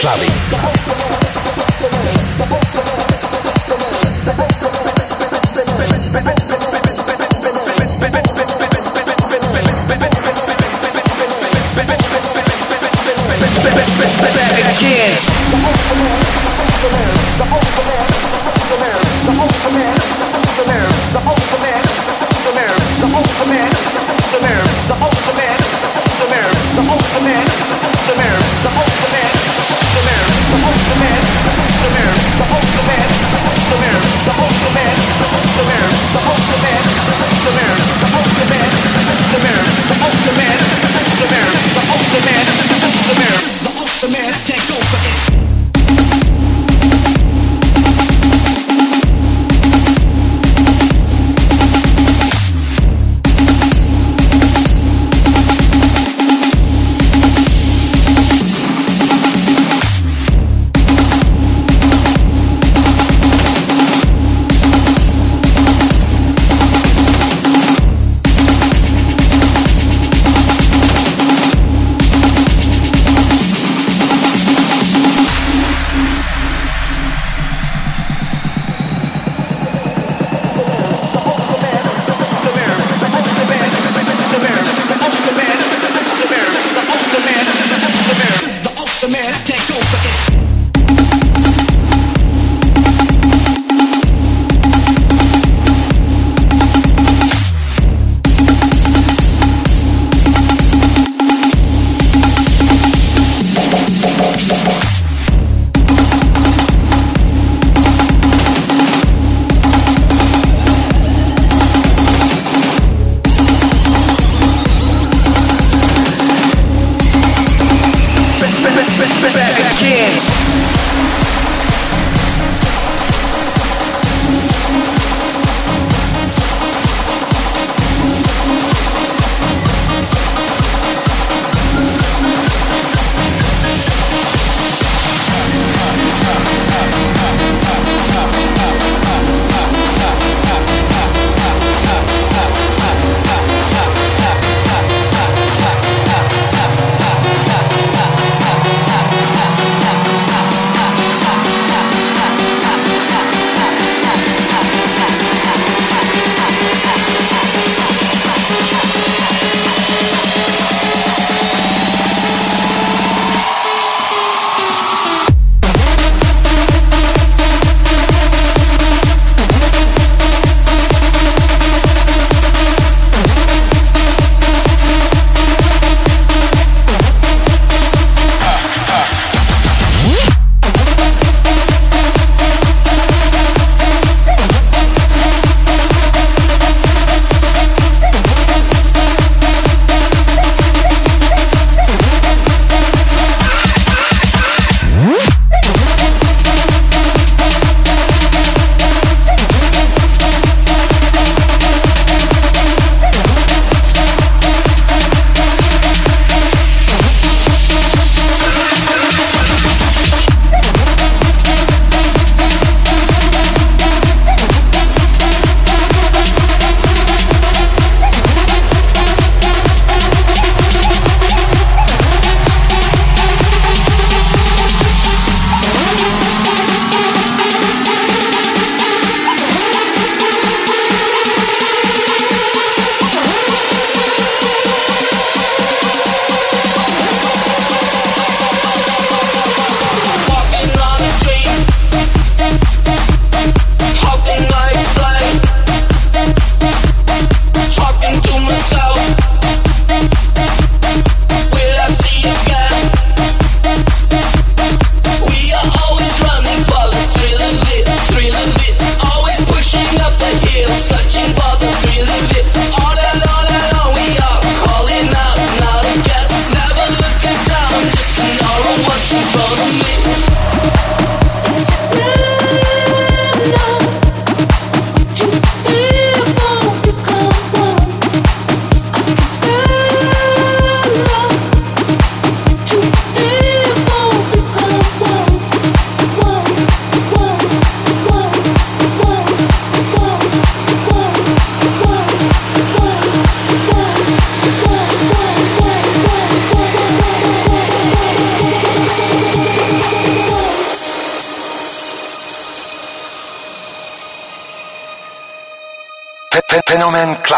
Fenomen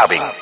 saben.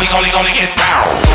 We gonna gonna get down.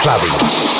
clubbing.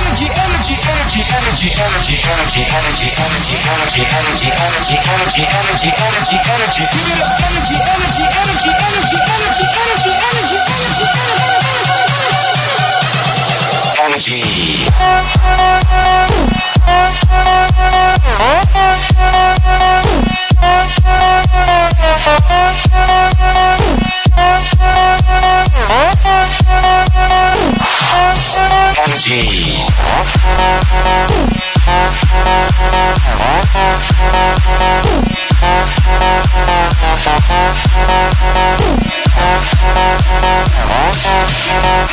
energy, energy, energy, energy, energy, energy, energy, energy, energy, energy, energy, energy, energy. Give it up, energy, energy, energy, energy, energy, energy, energy, energy, energy, energy. Energy. Energy.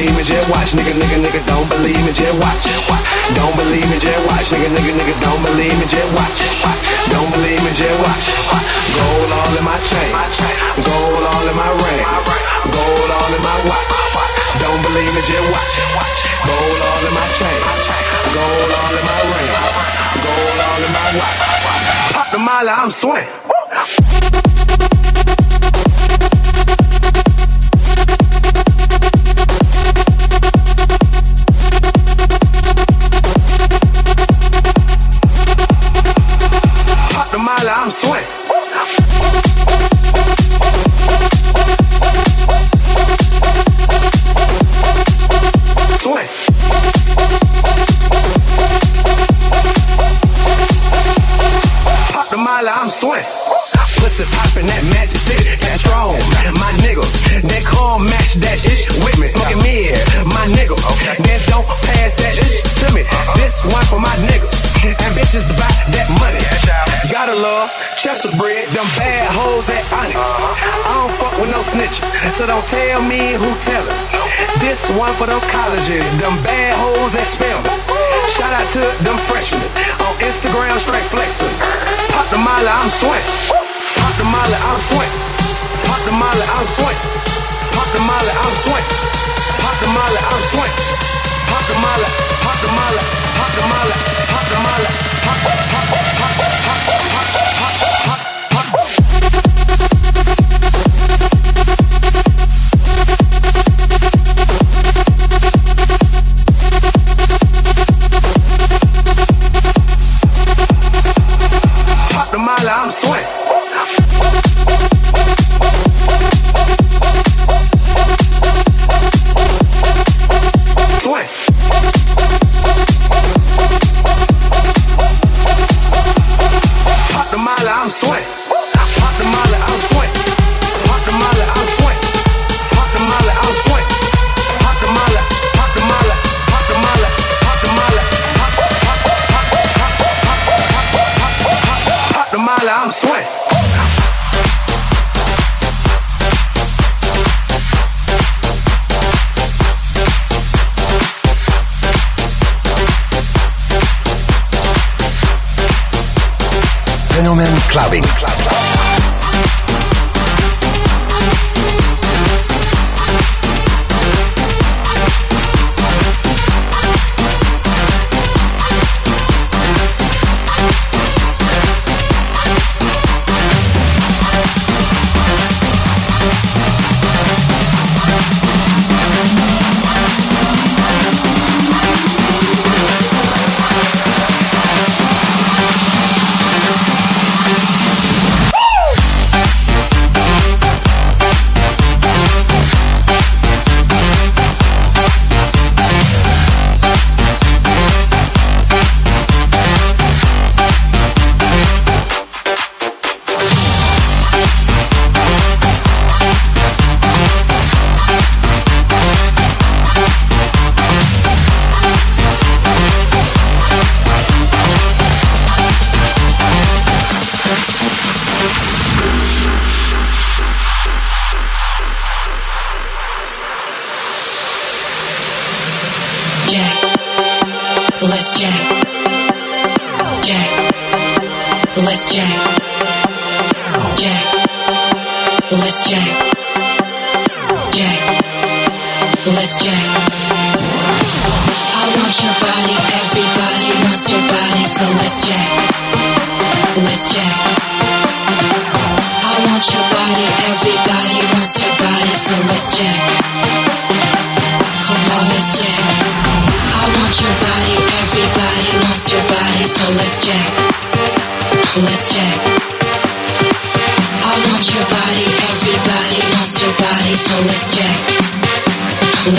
believe me, just watch, nigga, nigga, nigga. Don't believe me, just watch. Don't believe me, just watch, nigga, nigga, nigga. Don't believe me, just watch. Don't believe me, just watch. Gold all in my chain, gold all in my ring, gold all in my watch. Don't believe me, just watch. Gold all in my chain, gold all in my ring, gold all in my watch. Pop the molly, I'm swing. Chester bread, them bad hoes at Onyx. I don't fuck with no snitches, so don't tell me who tell it. This one for them colleges, them bad hoes that spell me. Shout out to them freshmen on Instagram, straight flexing. Pop the molly, I'm swing. Pop the molly, I'm swing. Pop the molly, I'm swing. Pop the molly, I'm swing. Pop the molly, I'm swing. Pop the molly, pop the molly, pop the molly, pop the molly, pop, pop, pop, Ha ha ha ha! Fenomen Clubbing. Club.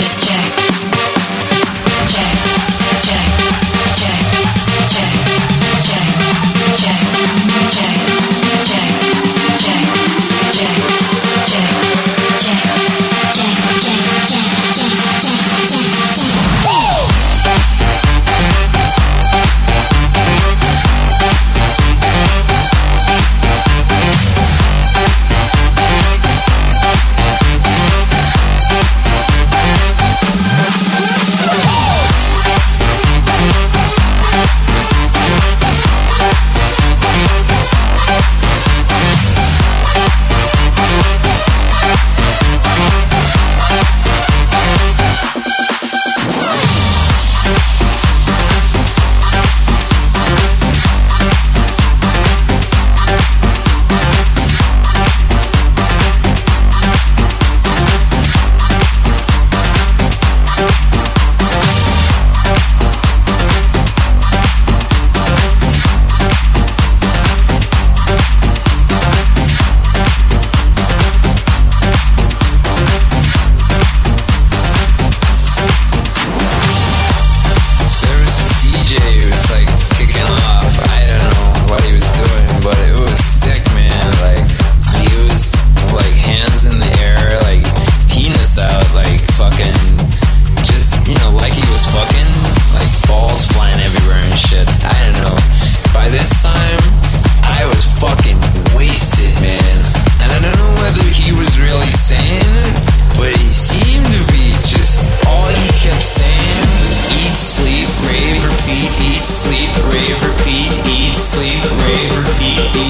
Mr.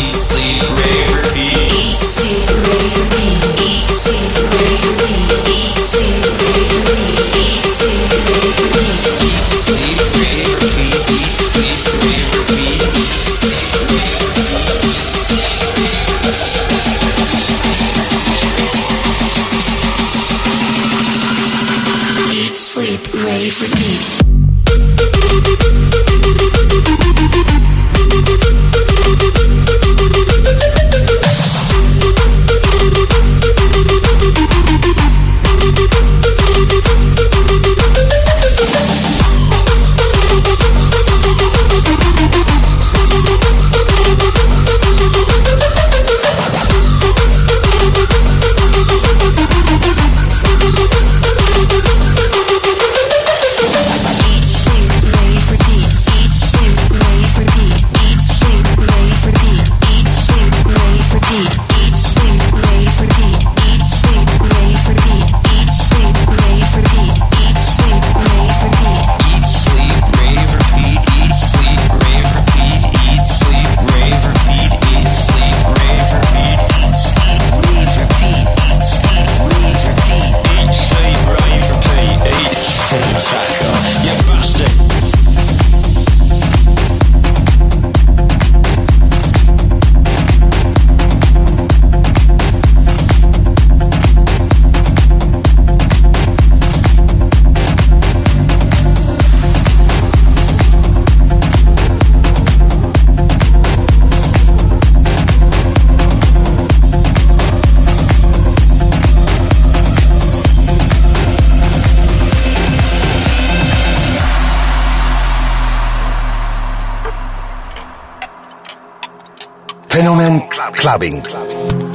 sleep, clubbing. clubbing.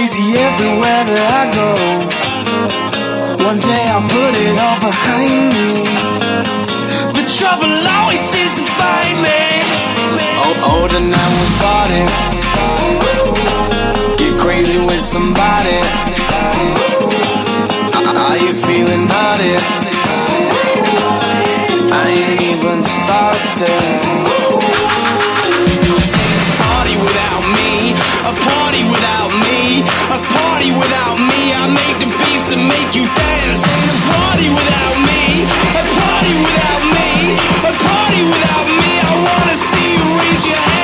crazy everywhere that I go. One day I'll put it all behind me. But trouble always seems to find me. Oh, older now we bought it. Get crazy with somebody. Are you feeling naughty? I ain't even started. party without me. I make the beats and make you dance. Ain't a party without me. A party without me. A party without me. I wanna see you raise your hand.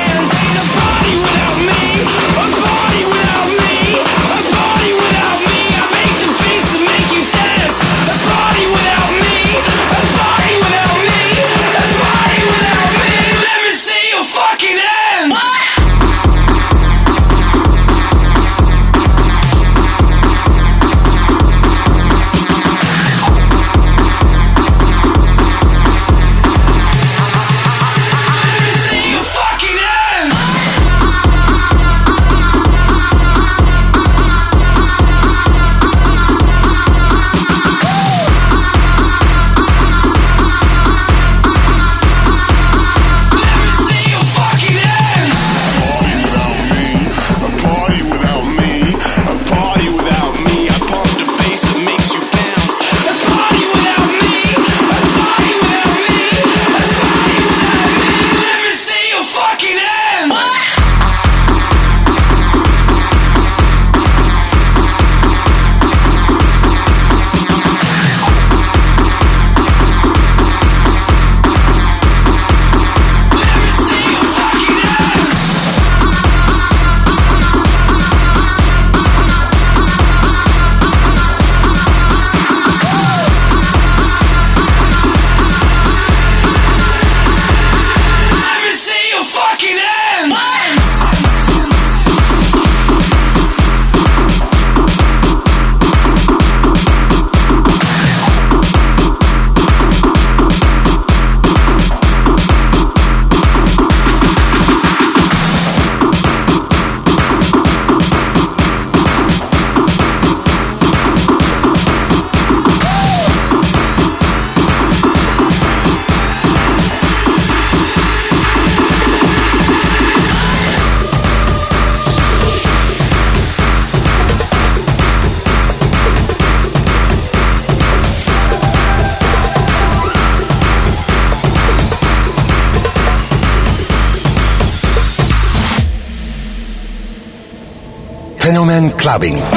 Clubbing.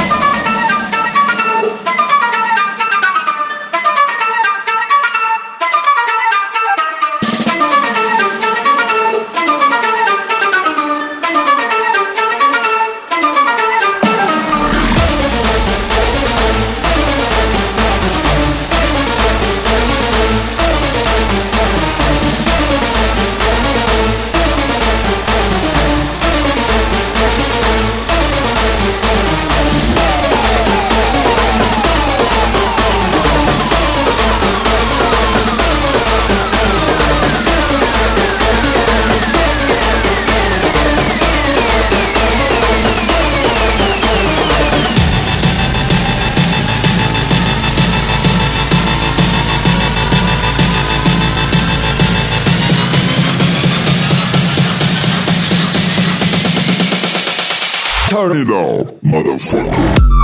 It motherfucker. Motherfucker.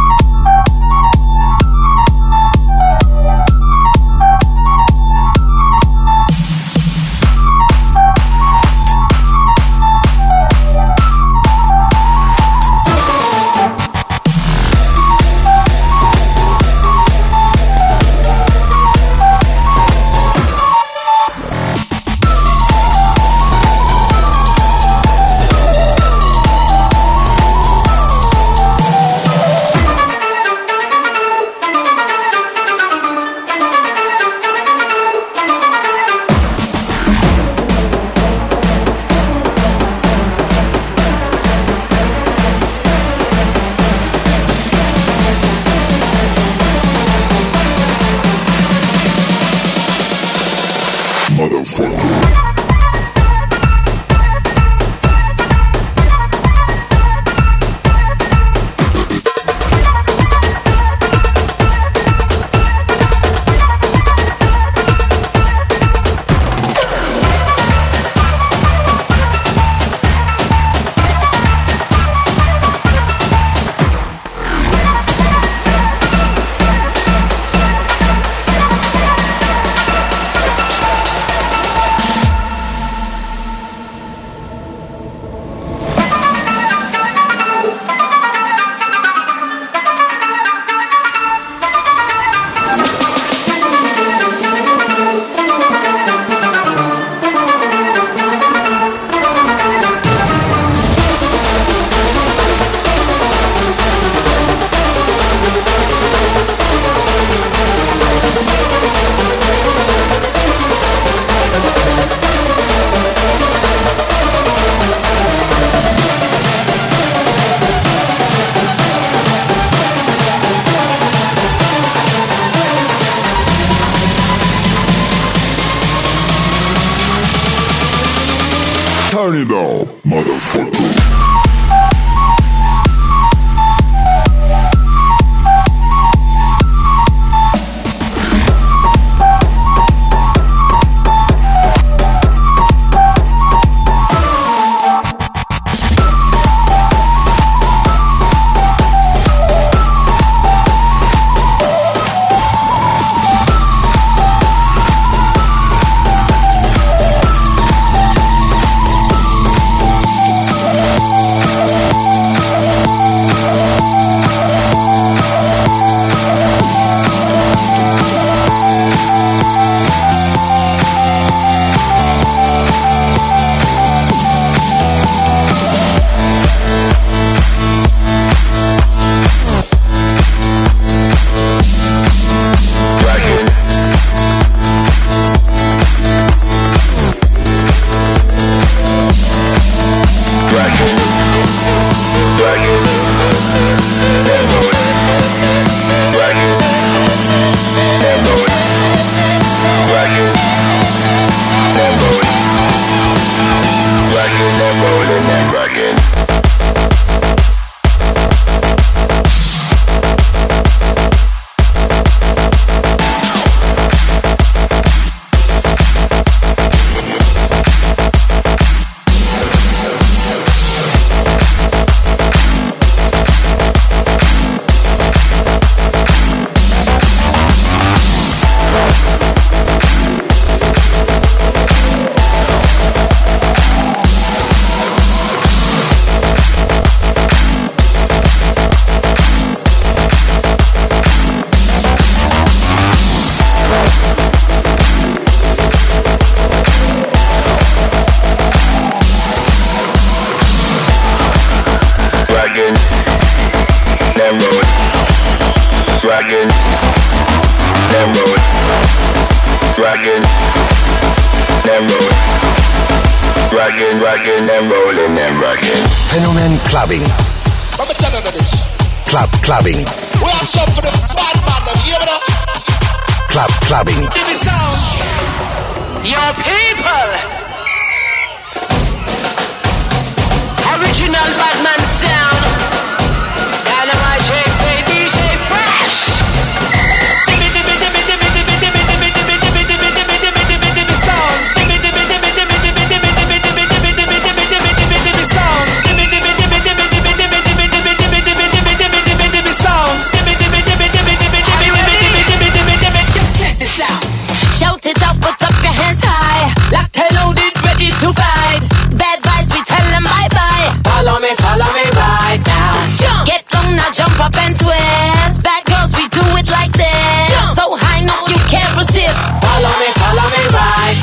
Shout it out, put up your hands high. Locked and loaded, ready to fight. Bad vibes, we tell them bye bye. Follow me, follow me right now. Jump. Get down now, jump up and twist. Bad girls, we do it like this. Jump. So high, no, you can't resist. Follow me, follow me right.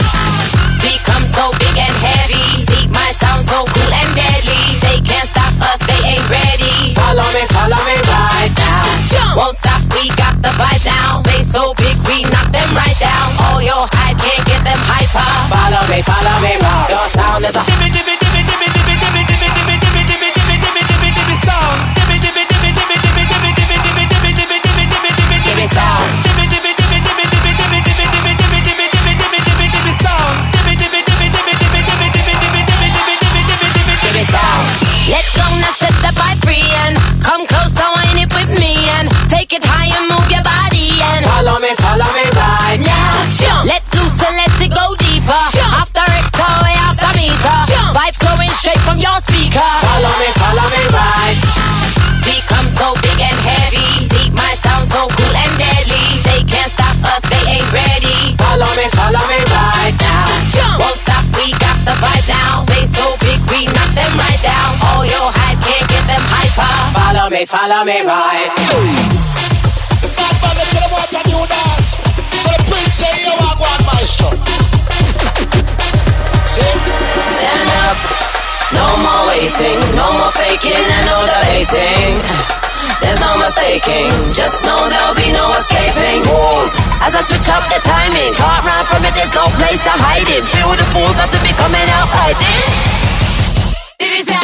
Become so big and heavy. See my sound so cool and deadly. They can't stop us, they ain't ready. Follow me, follow me right now. Jump. Won't stop, we got the vibe now. They so big, we knock them right down. All your hype can't get them hyper. Follow me, follow me right. Your sound is a me, follow me right. Stand up. No more waiting, no more faking and no debating. There's no mistaking, just know there'll be no escaping. Moves as I switch up the timing. Can't run from it, there's no place to hide it. Feel the fools that's to be coming out fighting. Did he say